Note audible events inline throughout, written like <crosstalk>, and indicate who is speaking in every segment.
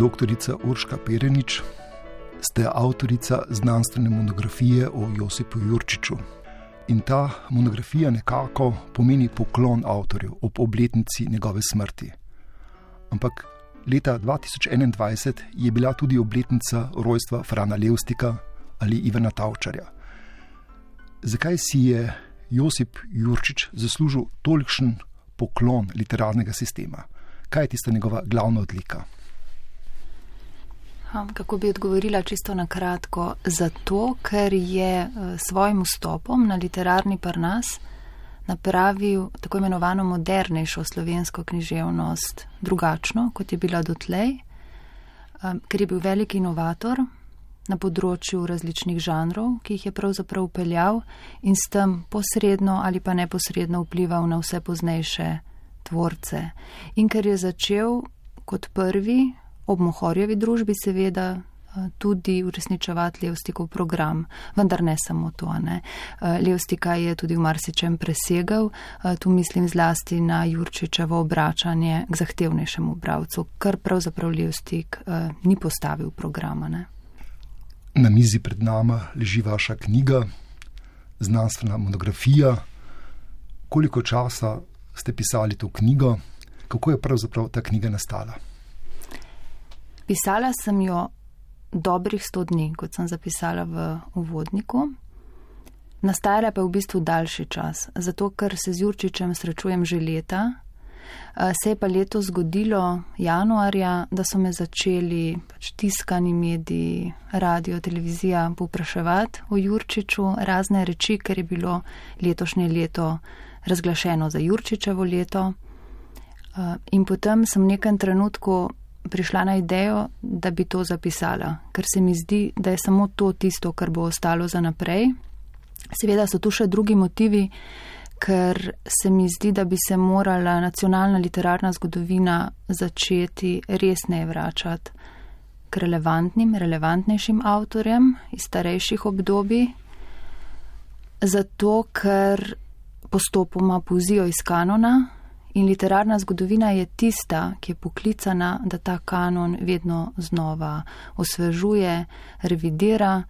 Speaker 1: Dr. Urška Perenič, ste avtorica znanstvene monografije o Josipu Jurčiču. In ta monografija nekako pomeni poklon avtorju ob obletnici njegove smrti. Ampak leta 2021 je bila tudi obletnica rojstva Frana Levstika ali Ivana Tavčarja. Zakaj si je Josip Jurčič zaslužil tolikšen poklon literarnega sistema? Kaj je tista njegova glavna odlika?
Speaker 2: Kako bi odgovorila čisto na kratko? Zato, ker je eh, svojim vstopom na literarni parnas napravil tako imenovano modernejšo slovensko književnost, drugačno, kot je bila dotlej, eh, ker je bil velik inovator na področju različnih žanrov, ki jih je pravzaprav upeljal in s tem posredno ali pa neposredno vplival na vse poznejše tvorce. In ker je začel kot prvi ob Mohorjevi družbi seveda eh, tudi uresničevati Levstikov program, vendar ne samo to. Ne. Eh, Levstika je tudi v marsičem presegal, eh, tu mislim zlasti na Jurčičevo obračanje k zahtevnejšemu bravcu, kar pravzaprav Levstik ni postavil programa. Ne.
Speaker 1: Na mizi pred nama leži vaša knjiga, znanstvena monografija. Koliko časa ste pisali to knjigo, kako je pravzaprav ta knjiga nastala?
Speaker 2: Pisala sem jo dobrih sto dni, kot sem zapisala v uvodniku. Nastajala pa je v bistvu daljši čas, zato ker se z Jurčičem srečujem že leta. Se je pa leto zgodilo januarja, da so me začeli pač tiskani mediji, radio, televizija popraševati o Jurčiču razne reči, ker je bilo letošnje leto razglašeno za Jurčičevo leto. In potem sem v nekem trenutku prišla na idejo, da bi to zapisala, ker se mi zdi, da je samo to tisto, kar bo ostalo za naprej. Seveda so tu še drugi motivi, ker se mi zdi, da bi se morala nacionalna literarna zgodovina začeti resneje vračati k relevantnim, relevantnejšim avtorjem iz starejših obdobij, zato ker postopoma pozijo iz kanona, In literarna zgodovina je tista, ki je poklicana, da ta kanon vedno znova osvežuje, revidira.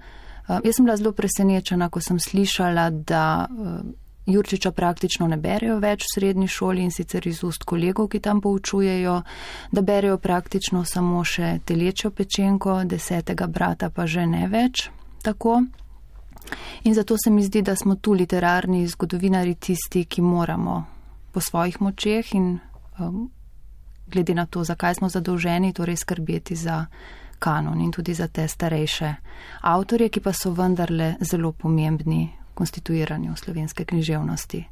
Speaker 2: Uh, jaz sem bila zelo presenečena, ko sem slišala, da uh, Jurčiča praktično ne berejo več v srednji šoli in sicer iz ust kolegov, ki tam poučujejo, da berejo praktično samo še telečjo pečenko, desetega brata pa že ne več tako. In zato se mi zdi, da smo tu literarni zgodovinari tisti, ki moramo po svojih močeh in um, glede na to, zakaj smo zadolženi, torej skrbeti za kanon in tudi za te starejše avtorje, ki pa so vendarle zelo pomembni v konstituiranju slovenske književnosti.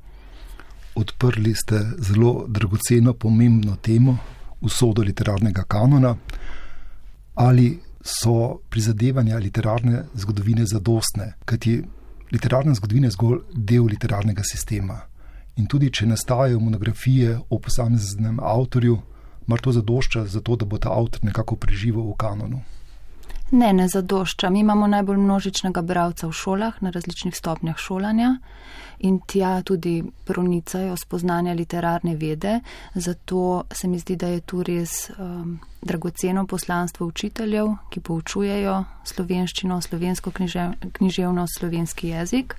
Speaker 1: Odprli ste zelo dragoceno, pomembno temo, usodo literarnega kanona. Ali so prizadevanja literarne zgodovine zadostne, kajti literarna zgodovina je zgolj del literarnega sistema. In tudi, če nastajajo monografije o posameznem avtorju, mar to zadošča za to, da bo ta avtor nekako preživel v kanonu?
Speaker 2: Ne, ne zadošča. Mi imamo najbolj množičnega bralca v šolah, na različnih stopnjah šolanja in tja tudi pronicajo spoznanja literarne vede. Zato se mi zdi, da je tu res um, dragoceno poslanstvo učiteljev, ki poučujejo slovenščino, slovensko književnost, slovenski jezik.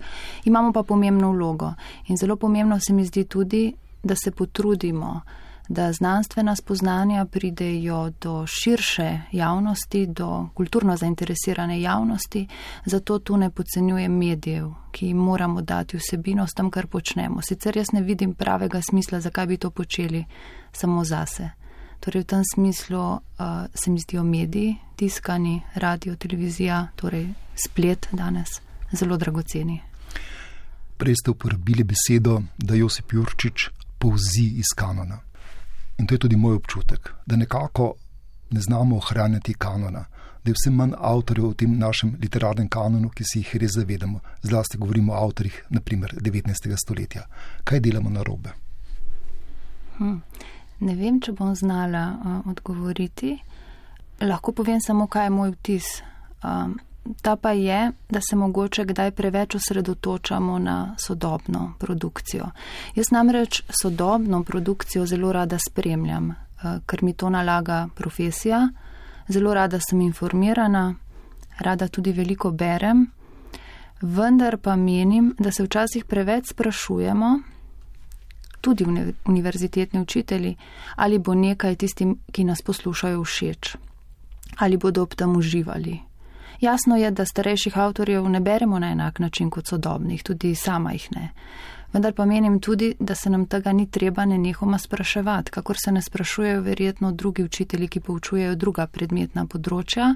Speaker 2: Imamo pa pomembno vlogo in zelo pomembno se mi zdi tudi, da se potrudimo da znanstvena spoznanja pridejo do širše javnosti, do kulturno zainteresirane javnosti, zato tu ne podcenjujem medijev, ki jim moramo dati vsebino s tem, kar počnemo. Sicer jaz ne vidim pravega smisla, zakaj bi to počeli samo zase. Torej v tem smislu uh, se mi zdijo mediji, tiskani, radio, televizija, torej splet danes zelo dragoceni.
Speaker 1: Prej ste uporabili besedo, da Josip Jurčič povzi iz kanona. In to je tudi moj občutek, da nekako ne znamo ohranjati kanona, da je vse manj avtorjev v tem našem literarnem kanonu, ki si jih res zavedamo. Zlasti govorimo o avtorjih, naprimer 19. stoletja. Kaj delamo na robe?
Speaker 2: Hm. Ne vem, če bom znala uh, odgovoriti. Lahko povem samo, kaj je moj vtis. Um, ta pa je, da se mogoče kdaj preveč osredotočamo na sodobno produkcijo. Jaz namreč sodobno produkcijo zelo rada spremljam, eh, ker mi to nalaga profesija. Zelo rada sem informirana, rada tudi veliko berem, vendar pa menim, da se včasih preveč sprašujemo, tudi univerzitetni učitelji, ali bo nekaj tistim, ki nas poslušajo, všeč, ali bodo ob tem uživali. Jasno je, da starejših avtorjev ne beremo na enak način kot sodobnih, tudi sama jih ne. Vendar pa menim tudi, da se nam tega ni treba nenehoma spraševati, kakor se ne sprašujejo verjetno drugi učitelji, ki poučujejo druga predmetna področja,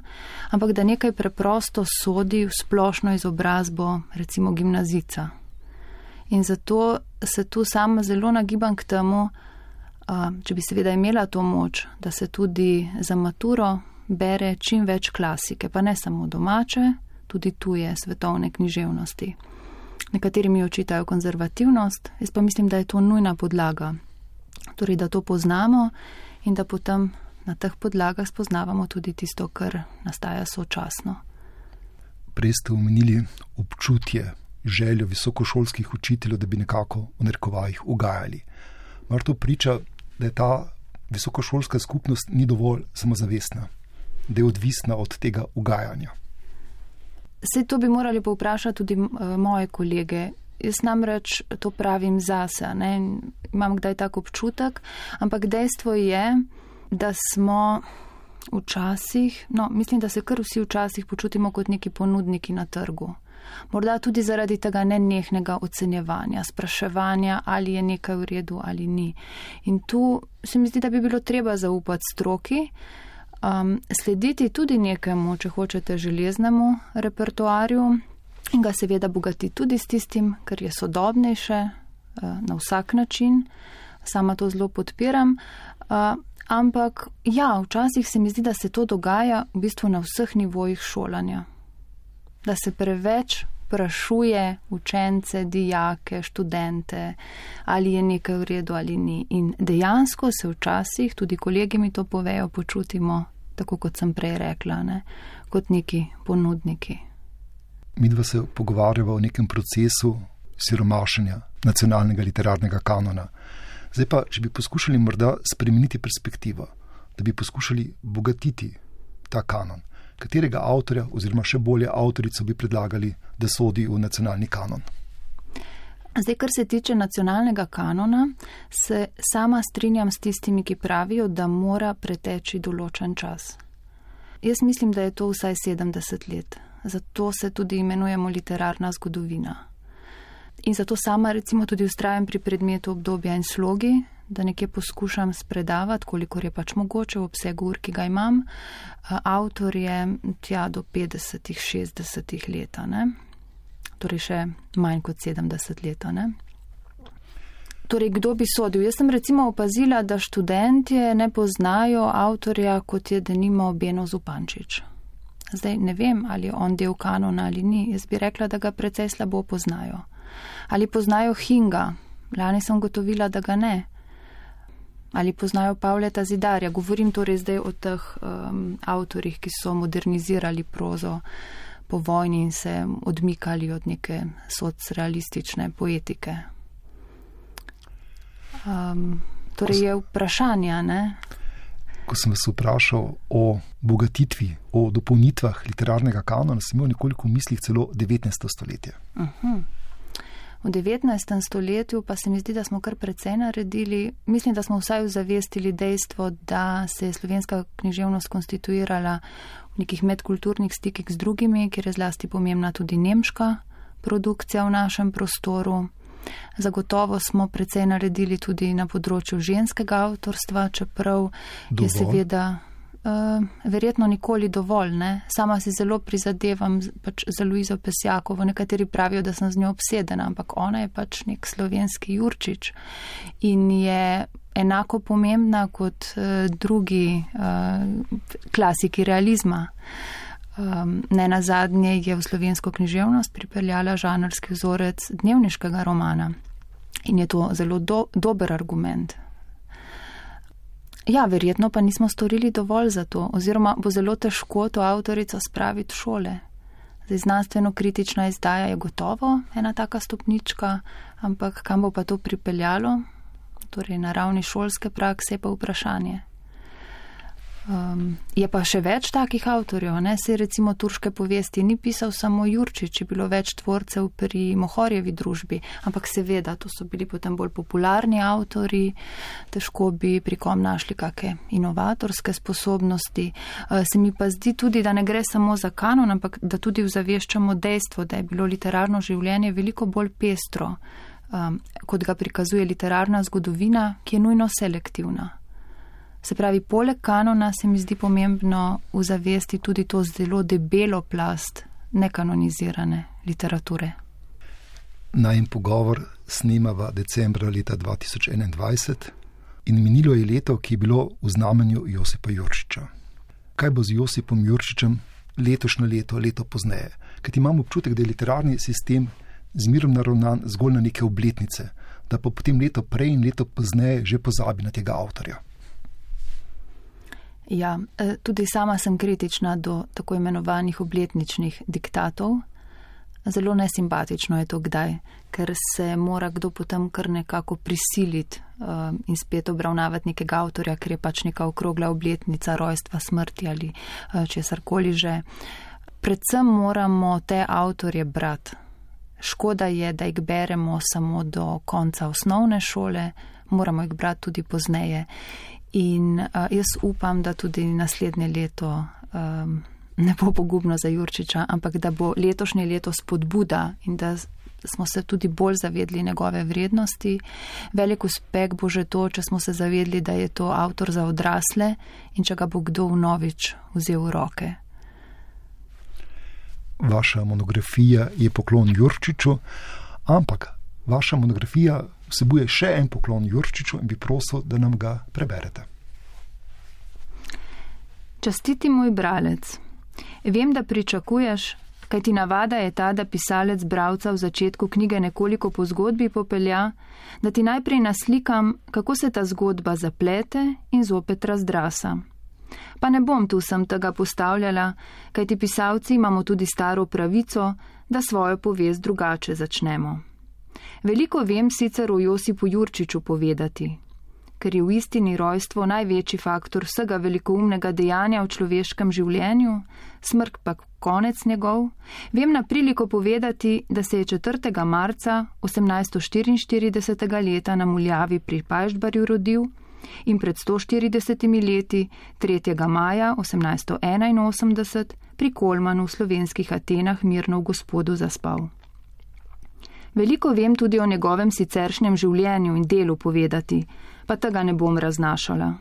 Speaker 2: ampak da nekaj preprosto sodi v splošno izobrazbo, recimo gimnazica. In zato se tu sama zelo nagibam k temu, če bi seveda imela to moč, da se tudi za maturo bere čim več klasike, pa ne samo domače, tudi tuje svetovne književnosti. Nekateri mi očitajo konzervativnost, jaz pa mislim, da je to nujna podlaga. Torej, da to poznamo in da potem na teh podlagah spoznavamo tudi tisto, kar nastaja sočasno.
Speaker 1: Prej ste omenili občutje, željo visokošolskih učiteljev, da bi nekako v narekovajih ugajali. Mar to priča, da je ta visokošolska skupnost ni dovolj samozavestna, da je odvisna od tega ugajanja.
Speaker 2: Vse to bi morali povprašati tudi uh, moje kolege. Jaz namreč to pravim zase, ne? imam kdaj tak občutek, ampak dejstvo je, da smo včasih, no, mislim, da se kar vsi včasih počutimo kot neki ponudniki na trgu. Morda tudi zaradi tega nenehnega ocenjevanja, spraševanja, ali je nekaj v redu ali ni. In tu se mi zdi, da bi bilo treba zaupati stroki, um, slediti tudi nekemu, če hočete, železnemu repertoarju in ga seveda bogati tudi s tistim, kar je sodobnejše uh, na vsak način. Sama to zelo podpiram. Uh, ampak ja, včasih se mi zdi, da se to dogaja v bistvu na vseh nivojih šolanja da se preveč sprašuje učence, dijake, študente, ali je nekaj v redu ali ni. In dejansko se včasih, tudi kolegi mi to povejo, počutimo, tako kot sem prej rekla, ne, kot neki ponudniki.
Speaker 1: Mi dva se pogovarjava o nekem procesu siromašanja nacionalnega literarnega kanona. Zdaj pa, če bi poskušali morda spremeniti perspektivo, da bi poskušali bogatiti ta kanon katerega avtorja, oziroma še bolje avtorico, bi predlagali, da sodi v nacionalni kanon?
Speaker 2: Zdaj, kar se tiče nacionalnega kanona, se sama strinjam s tistimi, ki pravijo, da mora preteči določen čas. Jaz mislim, da je to vsaj 70 let. Zato se tudi imenujemo literarna zgodovina. In zato sama recimo tudi ustrajam pri predmetu obdobja in slogi, da nekje poskušam spredavati, kolikor je pač mogoče v obsegu ur, ki ga imam. Avtor je tja do 50-ih, 60-ih let, torej še manj kot 70 let. Torej, kdo bi sodil? Jaz sem recimo opazila, da študentje ne poznajo avtorja, kot je denimo Beno Zupančič. Zdaj ne vem, ali je on del kanona ali ni. Jaz bi rekla, da ga precej slabo poznajo. Ali poznajo Hinga? Lani sem gotovila, da ga ne ali poznajo Pavleta Zidarja. Govorim torej zdaj o teh um, avtorjih, ki so modernizirali prozo po vojni in se odmikali od neke socrealistične poetike. Um, torej je vprašanje, ne?
Speaker 1: Ko sem vas vprašal o bogatitvi, o dopolnitvah literarnega kanona, sem imel nekoliko v mislih celo 19. stoletje. Uh. -huh.
Speaker 2: V 19. stoletju pa se mi zdi, da smo kar precej naredili. Mislim, da smo vsaj zavestili dejstvo, da se je slovenska književnost konstituirala nekih medkulturnih stikih z drugimi, kjer je zlasti pomembna tudi nemška produkcija v našem prostoru. Zagotovo smo precej naredili tudi na področju ženskega avtorstva, čeprav Dovolj. je seveda uh, verjetno nikoli dovolj. Ne? Sama si zelo prizadevam pač za Luizo Pesjakovo. Nekateri pravijo, da sem z njo obsedena, ampak ona je pač nek slovenski Jurčič in je enako pomembna kot uh, drugi uh, klasiki realizma. Um, ne na zadnje je v slovensko književnost pripeljala žanrski vzorec dnevniškega romana in je to zelo do, dober argument. Ja, verjetno pa nismo storili dovolj za to, oziroma bo zelo težko to avtorico spraviti šole. Zdaj, znanstveno kritična izdaja je gotovo ena taka stopnička, ampak kam bo pa to pripeljalo, torej na ravni šolske prakse, pa vprašanje. Um, je pa še več takih avtorjev, ne se recimo turške povesti ni pisal samo Jurčič, je bilo več tvorcev pri Mohorjevi družbi, ampak seveda to so bili potem bolj popularni avtori, težko bi pri kom našli kakšne inovatorske sposobnosti. Uh, se mi pa zdi tudi, da ne gre samo za kanon, ampak da tudi vzaveščamo dejstvo, da je bilo literarno življenje veliko bolj pestro, um, kot ga prikazuje literarna zgodovina, ki je nujno selektivna. Se pravi, poleg kanona se mi zdi pomembno uzavesti tudi to zelo debelo plast nekanonizirane literature.
Speaker 1: Najem pogovor snimava decembra leta 2021 in minilo je leto, ki je bilo v znamenju Josipa Jurčiča. Kaj bo z Josipom Jurčičem letošnje leto, leto pozneje? Ker imamo občutek, da je literarni sistem zmerom naravnan zgolj na neke obletnice, da pa potem leto prej in leto pozneje že pozabi na tega avtorja.
Speaker 2: Ja, e, tudi sama sem kritična do tako imenovanih obletničnih diktatov. Zelo nesimpatično je to kdaj, ker se mora kdo potem kar nekako prisiliti uh, in spet obravnavati nekega avtorja, ker je pač neka okrogla obletnica rojstva, smrti ali uh, česar koli že. Predvsem moramo te avtorje brati. Škoda je, da jih beremo samo do konca osnovne šole, moramo jih brati tudi pozneje. In uh, jaz upam, da tudi naslednje leto um, ne bo pogubno za Jurčiča, ampak da bo letošnje leto spodbuda in da smo se tudi bolj zavedli njegove vrednosti. Velik uspeh bo že to, če smo se zavedli, da je to avtor za odrasle in če ga bo kdo v novič vzel v roke.
Speaker 1: Vaša monografija je poklon Jurčiču, ampak vaša monografija vsebuje še en poklon Jurčiču in bi prosil, da nam ga preberete.
Speaker 2: Častiti moj bralec. Vem, da pričakuješ, kaj ti navada je ta, da pisalec bravca v začetku knjige nekoliko po zgodbi popelja, da ti najprej naslikam, kako se ta zgodba zaplete in zopet razdrasa. Pa ne bom tu sem tega postavljala, kaj ti pisalci imamo tudi staro pravico, da svojo povest drugače začnemo. Veliko vem sicer o Josipu Jurčiču povedati, ker je v istini rojstvo največji faktor vsega velikoumnega dejanja v človeškem življenju, smrt pa konec njegov, vem na priliko povedati, da se je 4. marca 1844. leta na Muljavi pri Pažbarju rodil in pred 140 leti 3. maja 1881 pri Kolmanu v slovenskih Atenah mirno v gospodu zaspal. Veliko vem tudi o njegovem siceršnjem življenju in delu povedati, pa tega ne bom raznašala.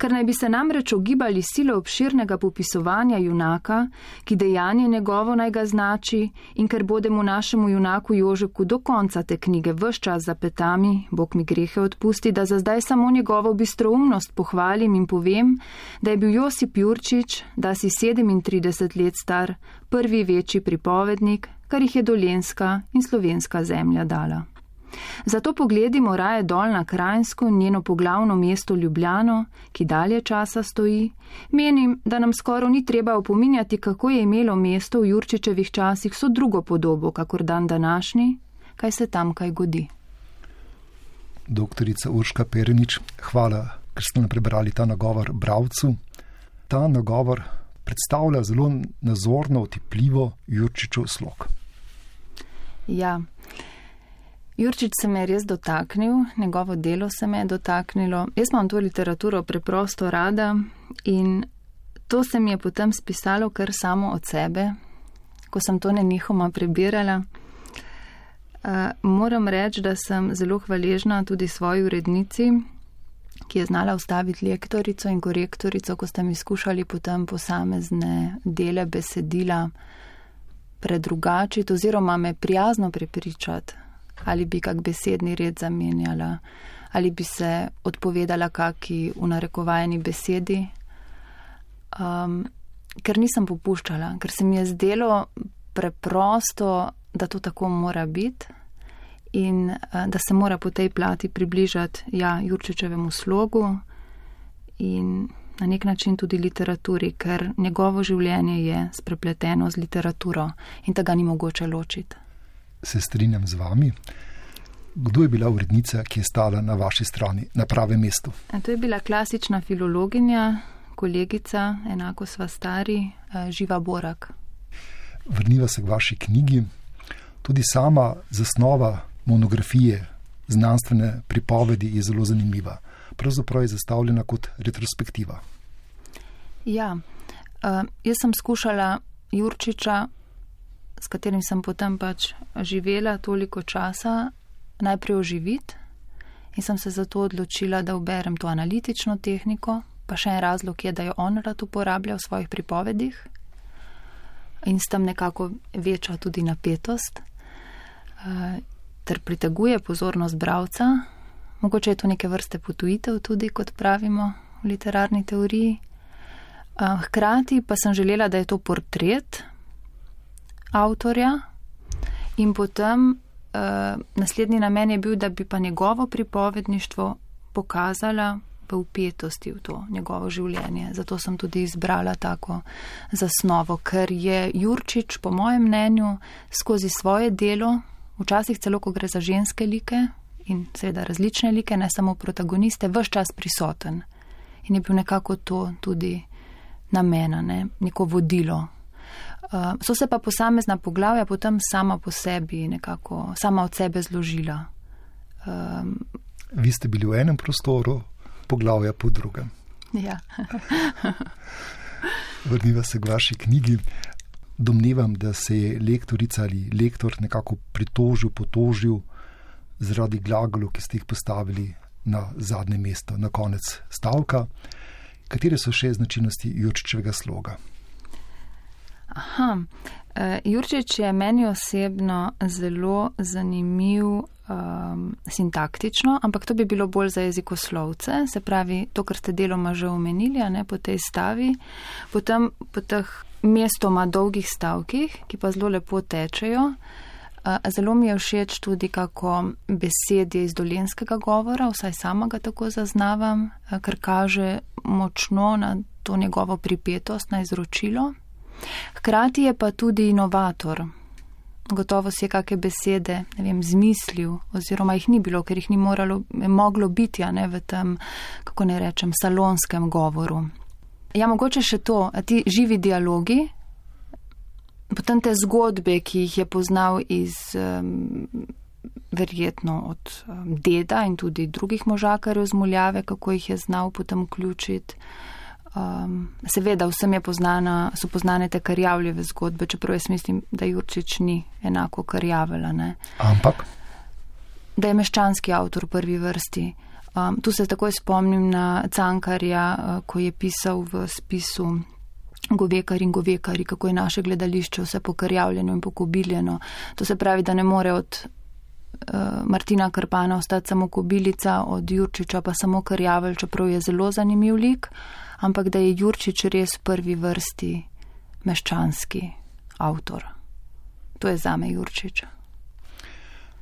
Speaker 2: Ker naj bi se namreč ogibali sile obširnega popisovanja junaka, ki dejanje njegovo naj ga znači, in ker bodemo našemu junaku Jožeku do konca te knjige vse čas zapetami, Bog mi grehe odpusti, da za zdaj samo njegovo bistroumnost pohvalim in povem, da je bil Josip Jurčič, da si 37 let star, prvi večji pripovednik, kar jih je dolenska in slovenska zemlja dala. Zato pogledimo raje dol na krajinsko in njeno poglavno mesto Ljubljano, ki dalje časa stoji. Menim, da nam skoro ni treba opominjati, kako je imelo mesto v Jurčičevih časih so drugo podobo, kakor dan današnji, kaj se tam kaj godi.
Speaker 1: Doktorica Urška Perenič, hvala, ker ste nam prebrali ta nagovor Bravcu. Ta nagovor predstavlja zelo nazorno, otipljivo Jurčičev slog.
Speaker 2: Ja. Jurčič se me je res dotaknil, njegovo delo se me je dotaknilo. Jaz imam to literaturo preprosto rada in to se mi je potem spisalo kar samo od sebe, ko sem to nenihoma prebirala. Uh, moram reči, da sem zelo hvaležna tudi svoji urednici, ki je znala ustaviti lektorico in korektorico, ko ste mi skušali potem posamezne dele besedila predrugačiti oziroma me prijazno prepričati, ali bi kak besedni red zamenjala, ali bi se odpovedala kaki v narekovajeni besedi. Um, ker nisem popuščala, ker se mi je zdelo preprosto, da to tako mora biti in uh, da se mora po tej plati približati ja, Jurčičevemu slogu in na nek način tudi literaturi, ker njegovo življenje je sprepleteno z literaturo in tega ni mogoče ločiti.
Speaker 1: Se strinjam z vami. Kdo je bila urednica, ki je stala na vaši strani, na pravem mestu?
Speaker 2: To je bila klasična filologinja, kolegica, enako sva stari, uh, Živa Borak.
Speaker 1: Vrniva se k vaši knjigi. Tudi sama zasnova monografije, znanstvene pripovedi je zelo zanimiva. Pravzaprav je zastavljena kot retrospektiva.
Speaker 2: Ja, uh, jaz sem skušala Jurčiča, s katerim sem potem pač živela toliko časa, najprej oživiti in sem se zato odločila, da uberem to analitično tehniko, pa še en razlog je, da jo on rad uporablja v svojih pripovedih in s tem nekako veča tudi napetost uh, ter priteguje pozornost bravca. Mogoče je to neke vrste potujitev tudi, kot pravimo v literarni teoriji. Uh, hkrati pa sem želela, da je to portret avtorja in potem uh, naslednji namen je bil, da bi pa njegovo pripovedništvo pokazala v upetosti v to njegovo življenje. Zato sem tudi izbrala tako zasnovo, ker je Jurčič, po mojem mnenju, skozi svoje delo, včasih celo, ko gre za ženske like in seveda različne like, ne samo protagoniste, vse čas prisoten. In je bil nekako to tudi namena, ne? neko vodilo Uh, so se pa posamezna poglavja potem sama po sebi, nekako sama od sebe zložila.
Speaker 1: Um, Vi ste bili v enem prostoru, poglavja po drugem.
Speaker 2: Ja. <laughs>
Speaker 1: Vrniva se k vaši knjigi. Domnevam, da se je lektorica ali lektor nekako pritožil, potožil zaradi glagolov, ki ste jih postavili na zadnje mesto, na konec stavka. Katere so še značilnosti Jurčičevega sloga?
Speaker 2: Aha, uh, Jurčič je meni osebno zelo zanimiv um, sintaktično, ampak to bi bilo bolj za jezikoslovce, se pravi to, kar ste deloma že omenili, ne po tej stavi, potem po teh mestoma dolgih stavkih, ki pa zelo lepo tečejo. Uh, zelo mi je všeč tudi, kako besedje iz dolenskega govora, vsaj sama ga tako zaznavam, ker kaže močno na to njegovo pripetost, na izročilo. Hkrati je pa tudi inovator. Gotovo si je kakšne besede vem, zmislil, oziroma jih ni bilo, ker jih ni moralo, moglo biti ne, v tem, kako ne rečem, salonskem govoru. Ja, mogoče še to, ti živi dialogi, potem te zgodbe, ki jih je poznal iz. Um, Verjetno od um, deda in tudi drugih možakarjev z muljave, kako jih je znal potem vključiti. Um, seveda, vsem je poznana, so poznane te karjavljive zgodbe, čeprav jaz mislim, da Jurčič ni enako karjavela. Ne.
Speaker 1: Ampak?
Speaker 2: Da je meščanski avtor v prvi vrsti. Um, tu se takoj spomnim na Cankarja, uh, ko je pisal v spisu Govekar in Govekari, kako je naše gledališče vse pokarjavljeno in pokobiljeno. To se pravi, da ne more od uh, Martina Krpana ostati samo kobilica, od Jurčiča pa samo karjavelj, čeprav je zelo zanimiv lik ampak da je Jurčič res prvi vrsti meščanski avtor. To je zame Jurčič.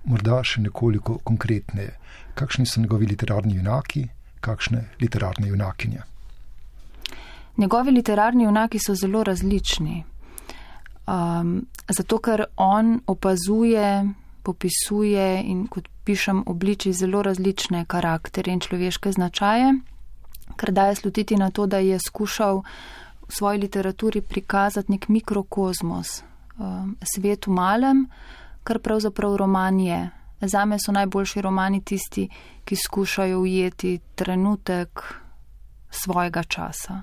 Speaker 1: Morda še nekoliko konkretneje. Kakšni so njegovi literarni junaki, kakšne literarne junakinje?
Speaker 2: Njegovi literarni junaki so zelo različni. Um, zato, ker on opazuje, popisuje in, kot pišem, obliči zelo različne karakterje in človeške značaje kar daje slutiti na to, da je skušal v svoji literaturi prikazati nek mikrokozmos, um, svet v malem, kar pravzaprav roman je. Zame so najboljši romani tisti, ki skušajo ujeti trenutek svojega časa.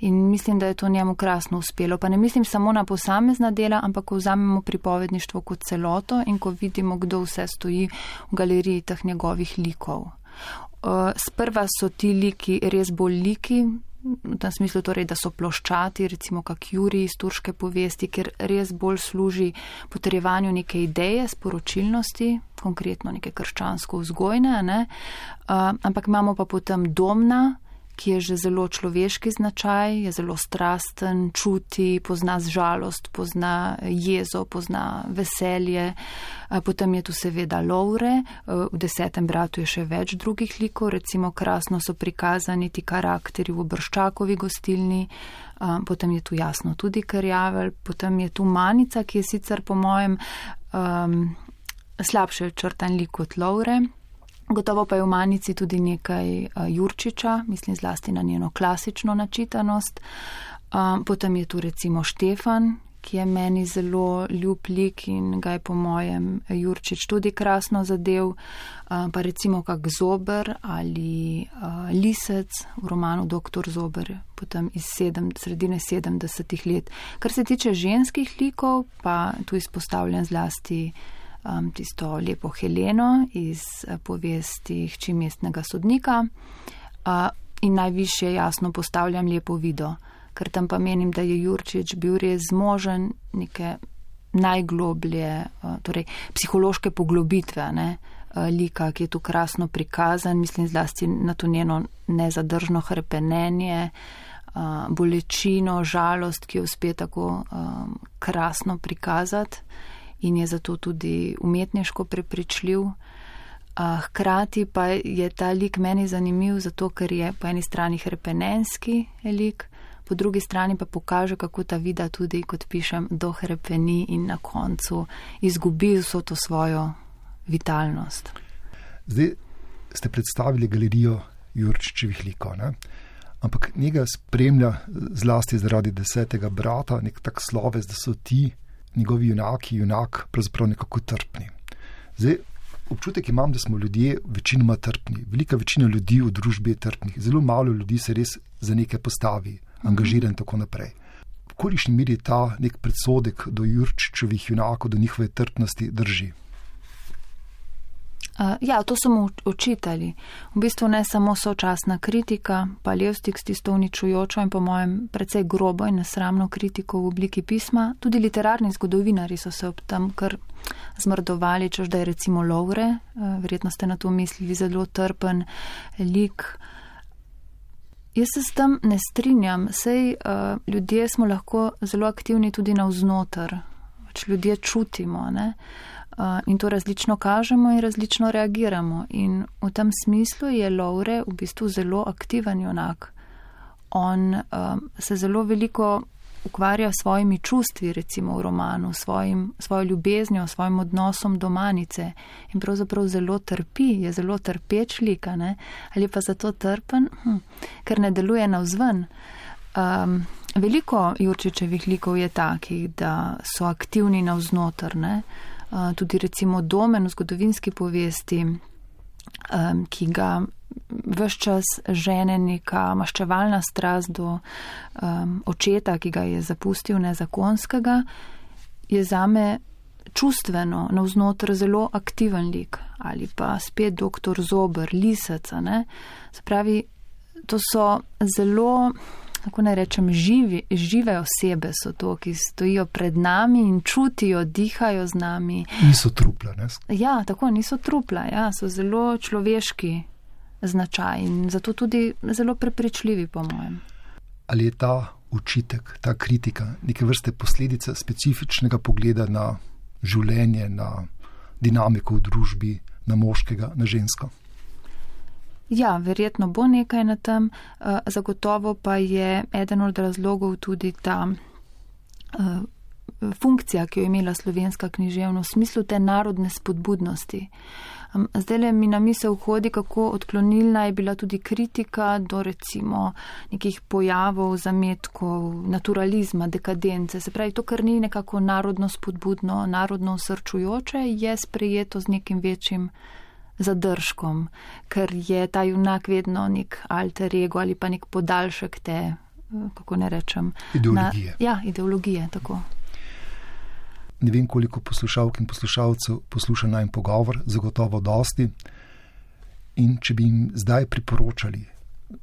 Speaker 2: In mislim, da je to njemu krasno uspelo. Pa ne mislim samo na posamezna dela, ampak ko vzamemo pripovedništvo kot celoto in ko vidimo, kdo vse stoji v galeriji teh njegovih likov. Uh, sprva so ti liki res bolj liki, v tem smislu torej, da so ploščati, recimo kak Juri iz turške povesti, ker res bolj služi potrjevanju neke ideje, sporočilnosti, konkretno neke krščansko vzgojne, ne? uh, ampak imamo pa potem domna, ki je že zelo človeški značaj, je zelo strasten, čuti, pozna žalost, pozna jezo, pozna veselje. Potem je tu seveda Loure, v desetem bratu je še več drugih likov, recimo krasno so prikazani ti karakteri v Brščakovi gostilni, potem je tu jasno tudi Karjavel, potem je tu Manica, ki je sicer po mojem um, slabše črtan lik kot Loure. Gotovo pa je v Manici tudi nekaj uh, Jurčiča, mislim zlasti na njeno klasično načitanost. Um, potem je tu recimo Štefan, ki je meni zelo ljub lik in ga je po mojem Jurčič tudi krasno zadev, pa recimo kak Zober ali Lisec v romanu Doktor Zober, potem iz sedem, sredine 70-ih let. Kar se tiče ženskih likov, pa tu izpostavljen zlasti um, tisto lepo Heleno iz uh, povesti Hči mestnega sodnika uh, in najviše jasno postavljam lepo video, ker tam pa menim, da je Jurčič bil res zmožen neke najgloblje, uh, torej psihološke poglobitve. Ne? Lika, ki je tu krasno prikazan, mislim zlasti na to njeno nezadržno hrepenenje, bolečino, žalost, ki jo uspe tako krasno prikazati in je zato tudi umetniško prepričljiv. Hkrati pa je ta lik meni zanimiv, zato ker je po eni strani hrepenenski lik, po drugi strani pa pokaže, kako ta vida tudi, kot pišem, dohrepeni in na koncu izgubi vso to svojo vitalnost.
Speaker 1: Zdaj ste predstavili galerijo Jurčičevih likov, ne? ampak njega spremlja zlasti zaradi desetega brata, nek tak sloves, da so ti njegovi junaki, junak, pravzaprav nekako trpni. Zdaj, občutek imam, da smo ljudje večinoma trpni. Velika večina ljudi v družbi je trpnih, zelo malo ljudi se res za nekaj postavi, angažira in tako naprej. V kolikšni meri ta nek predsodek do Jurčičevih junakov, do njihove trpnosti drži?
Speaker 2: Uh, ja, to so mu učitali. V bistvu ne samo sočasna kritika, pa Levstik s tisto uničujočo in po mojem precej grobo in nesramno kritiko v obliki pisma, tudi literarni zgodovinari so se ob tem kar zmrdovali, čež da je recimo Lovre, uh, verjetno ste na to mislili, zelo trpen lik. Jaz se s tem ne strinjam, sej uh, ljudje smo lahko zelo aktivni tudi navznoter, pač ljudje čutimo. Ne? In to različno kažemo in različno reagiramo. In v tem smislu je Laure v bistvu zelo aktiven junak. On um, se zelo veliko ukvarja s svojimi čustvi, recimo v romanu, svojim, svojo ljubeznjo, svojim odnosom do manice in pravzaprav zelo trpi, je zelo trpeč lika, ne? ali pa zato trpen, hm, ker ne deluje navzven. Um, veliko Jurčičevih likov je takih, da so aktivni navznotr, ne? Tudi recimo domen v zgodovinski povesti, ki ga vse čas žene neka maščevalna strast do očeta, ki ga je zapustil nezakonskega, je zame čustveno navznotr zelo aktiven lik ali pa spet doktor Zober, Lisaca. Se pravi, to so zelo kako naj rečem, živi, žive osebe so to, ki stojijo pred nami in čutijo, dihajo z nami.
Speaker 1: Niso trupla, ne?
Speaker 2: Ja, tako niso trupla, ja, so zelo človeški značaj in zato tudi zelo prepričljivi, po mojem.
Speaker 1: Ali je ta učitek, ta kritika neke vrste posledica specifičnega pogleda na življenje, na dinamiko v družbi, na moškega, na žensko?
Speaker 2: Ja, verjetno bo nekaj na tem, eh, zagotovo pa je eden od razlogov tudi ta eh, funkcija, ki jo je imela slovenska književnost v smislu te narodne spodbudnosti. Zdaj le mi na misel vhodi, kako odklonilna je bila tudi kritika do recimo nekih pojavov, zametkov, naturalizma, dekadence. Se pravi, to, kar ni nekako narodno spodbudno, narodno srčujoče, je sprejeto z nekim večjim zadržkom, ker je ta junak vedno nek alter ego ali pa nek podaljšek te, eh, kako ne rečem,
Speaker 1: ideologije.
Speaker 2: Na, ja, ideologije. Tako.
Speaker 1: Ne vem, koliko poslušalk in poslušalcev posluša najem pogovor, zagotovo dosti. In če bi jim zdaj priporočali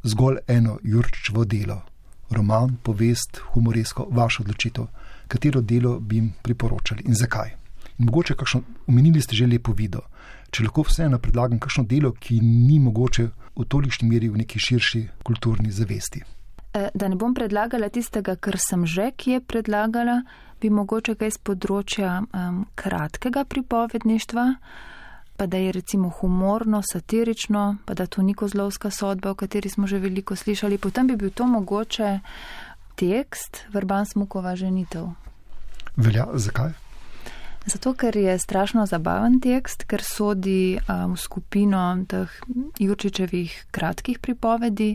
Speaker 1: zgolj eno Jurčičevo delo, roman, povest, humoresko, vašo odločitev, katero delo bi jim priporočali in zakaj? In mogoče, kakšno, omenili ste že lepo video, če lahko vseeno predlagam kakšno delo, ki ni mogoče v tolikšni meri v neki širši kulturni zavesti.
Speaker 2: E, da ne bom predlagala tistega, kar sem že kje predlagala, bi mogoče kaj z področja um, kratkega pripovedništva, pa da je recimo humorno, satirično, pa da to ni kozlovska sodba, o kateri smo že veliko slišali, potem bi bil to mogoče tekst Vrban Smukova ženitev.
Speaker 1: Velja, zakaj?
Speaker 2: Zato, ker je strašno zabaven tekst, ker sodi um, v skupino teh Jurčičevih kratkih pripovedi,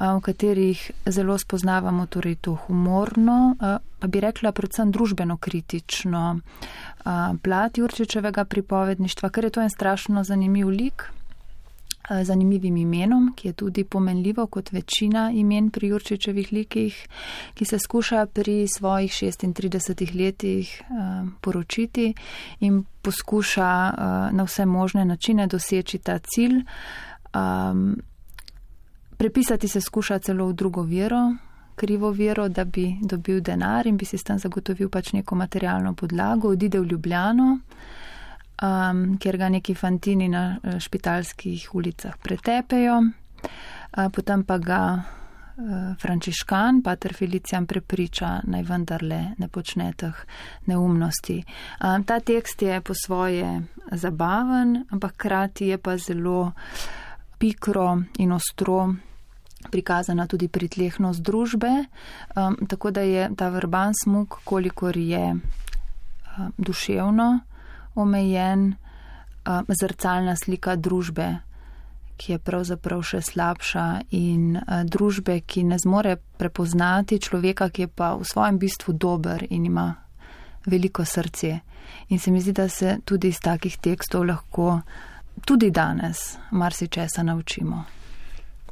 Speaker 2: um, v katerih zelo spoznavamo torej to humorno, uh, pa bi rekla predvsem družbeno kritično uh, plat Jurčičevega pripovedništva, ker je to en strašno zanimiv lik. Eh, zanimivim imenom, ki je tudi pomenljivo kot večina imen pri Jurčičevih likih, ki se skuša pri svojih 36 letih uh, poročiti in poskuša uh, na vse možne načine doseči ta cilj. Um, prepisati se skuša celo v drugo vero, krivo vero, da bi dobil denar in bi si s tem zagotovil pač neko materialno podlago, odide v Ljubljano um, kjer ga neki fantini na eh, špitalskih ulicah pretepejo, uh, potem pa ga uh, frančiškan, pater Felicijan, prepriča, naj vendarle ne počne teh neumnosti. Um, ta tekst je po svoje zabaven, ampak krati je pa zelo pikro in ostro. Prikazana tudi pritlehnost družbe, um, tako da je ta vrban smog, kolikor je um, duševno, omejen, uh, zrcalna slika družbe, ki je pravzaprav še slabša in uh, družbe, ki ne zmore prepoznati človeka, ki je pa v svojem bistvu dober in ima veliko srce. In se mi zdi, da se tudi iz takih tekstov lahko tudi danes marsičesa naučimo.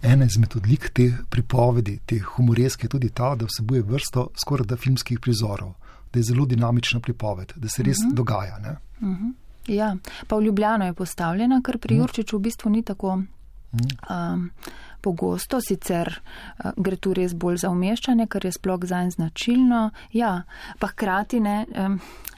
Speaker 1: Ena izmed odlik te pripovedi, te humoreske, je tudi ta, da vsebuje vrsto skoraj da filmskih prizorov, da je zelo dinamična pripoved, da se res uh mhm. -huh. dogaja. Ne?
Speaker 2: Mhm. Ja, pa v Ljubljano je postavljena, ker pri mhm. Jurčiču v bistvu ni tako um, pogosto, sicer uh, gre tu res bolj za umeščanje, ker je sploh za en značilno. Ja, pa hkrati ne.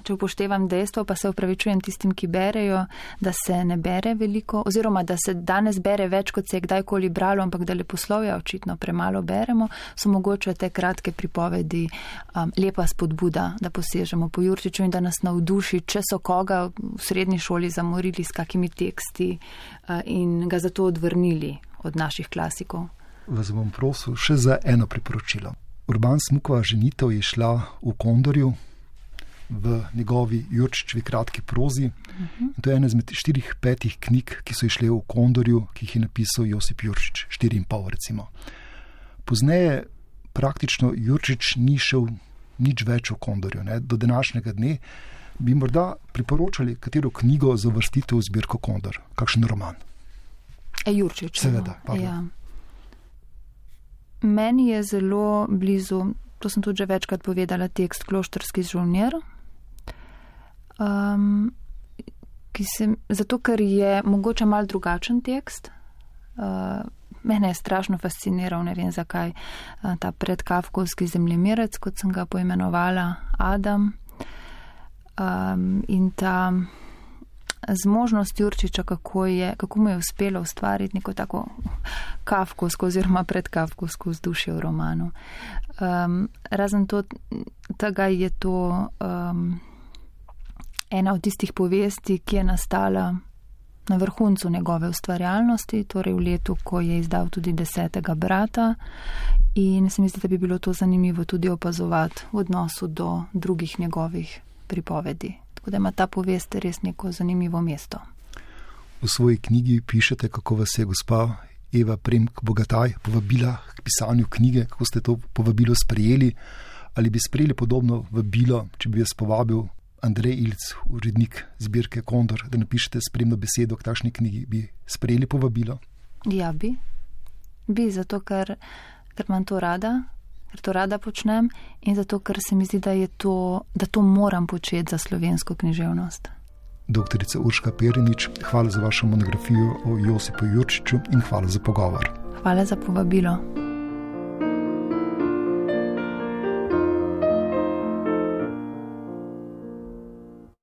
Speaker 2: Če upoštevam dejstvo, pa se upravičujem tistim, ki berejo, da se ne bere veliko, oziroma da se danes bere več, kot se je kdajkoli bralo, ampak da leposlovja očitno premalo beremo, so mogoče te kratke pripovedi um, lepa spodbuda, da posežemo po Jurčiču in da nas navduši, če so koga v srednji šoli zamorili s kakimi teksti uh, in ga zato odvrnili od naših klasikov.
Speaker 1: Vas bom prosil še za eno priporočilo. Urban Smukova ženitev je šla v Kondorju, v njegovi Jurčičevi kratki prozi. Uh -huh. To je ena izmed štirih, petih knjig, ki so išle v Kondorju, ki jih je napisal Josip Jurčič, štiri in pol, recimo. Pozneje praktično Jurčič ni šel nič več v Kondorju. Ne? Do današnjega dne bi morda priporočali, katero knjigo za vrstitev v zbirko Kondor, kakšen roman.
Speaker 2: E, Jurčič.
Speaker 1: Seveda.
Speaker 2: Ja. Meni je zelo blizu, to sem tudi že večkrat povedala, tekst Kloštrski žolnir, Um, se, zato, ker je mogoče mal drugačen tekst. Uh, mene je strašno fasciniral, ne vem zakaj, uh, ta predkavkovski zemljemirec, kot sem ga poimenovala, Adam. Um, in ta zmožnost Jurčiča, kako, je, kako mu je uspelo ustvariti neko tako kavkovsko oziroma predkavkovsko vzdušje v romanu. Um, razen to, tega je to. Um, ena od tistih povesti, ki je nastala na vrhuncu njegove ustvarjalnosti, torej v letu, ko je izdal tudi desetega brata. In se mi zdi, da bi bilo to zanimivo tudi opazovati v odnosu do drugih njegovih pripovedi. Tako da ima ta povest res neko zanimivo mesto.
Speaker 1: V svoji knjigi pišete, kako vas je gospa Eva Premk Bogataj povabila k pisanju knjige, kako ste to povabilo sprejeli. Ali bi sprejeli podobno vabilo, če bi vas povabil Andrej Ilc, urednik zbirke Kondor, da napišete spremno besedo k takšni knjigi, bi sprejeli povabilo?
Speaker 2: Ja, bi. Bi, zato ker, ker imam to rada, ker to rada počnem in zato ker se mi zdi, da, to, da to moram početi za slovensko književnost.
Speaker 1: Doktorica Urška Perinič, hvala za vašo monografijo o Josipu Jurčiču in hvala za pogovor.
Speaker 2: Hvala za povabilo.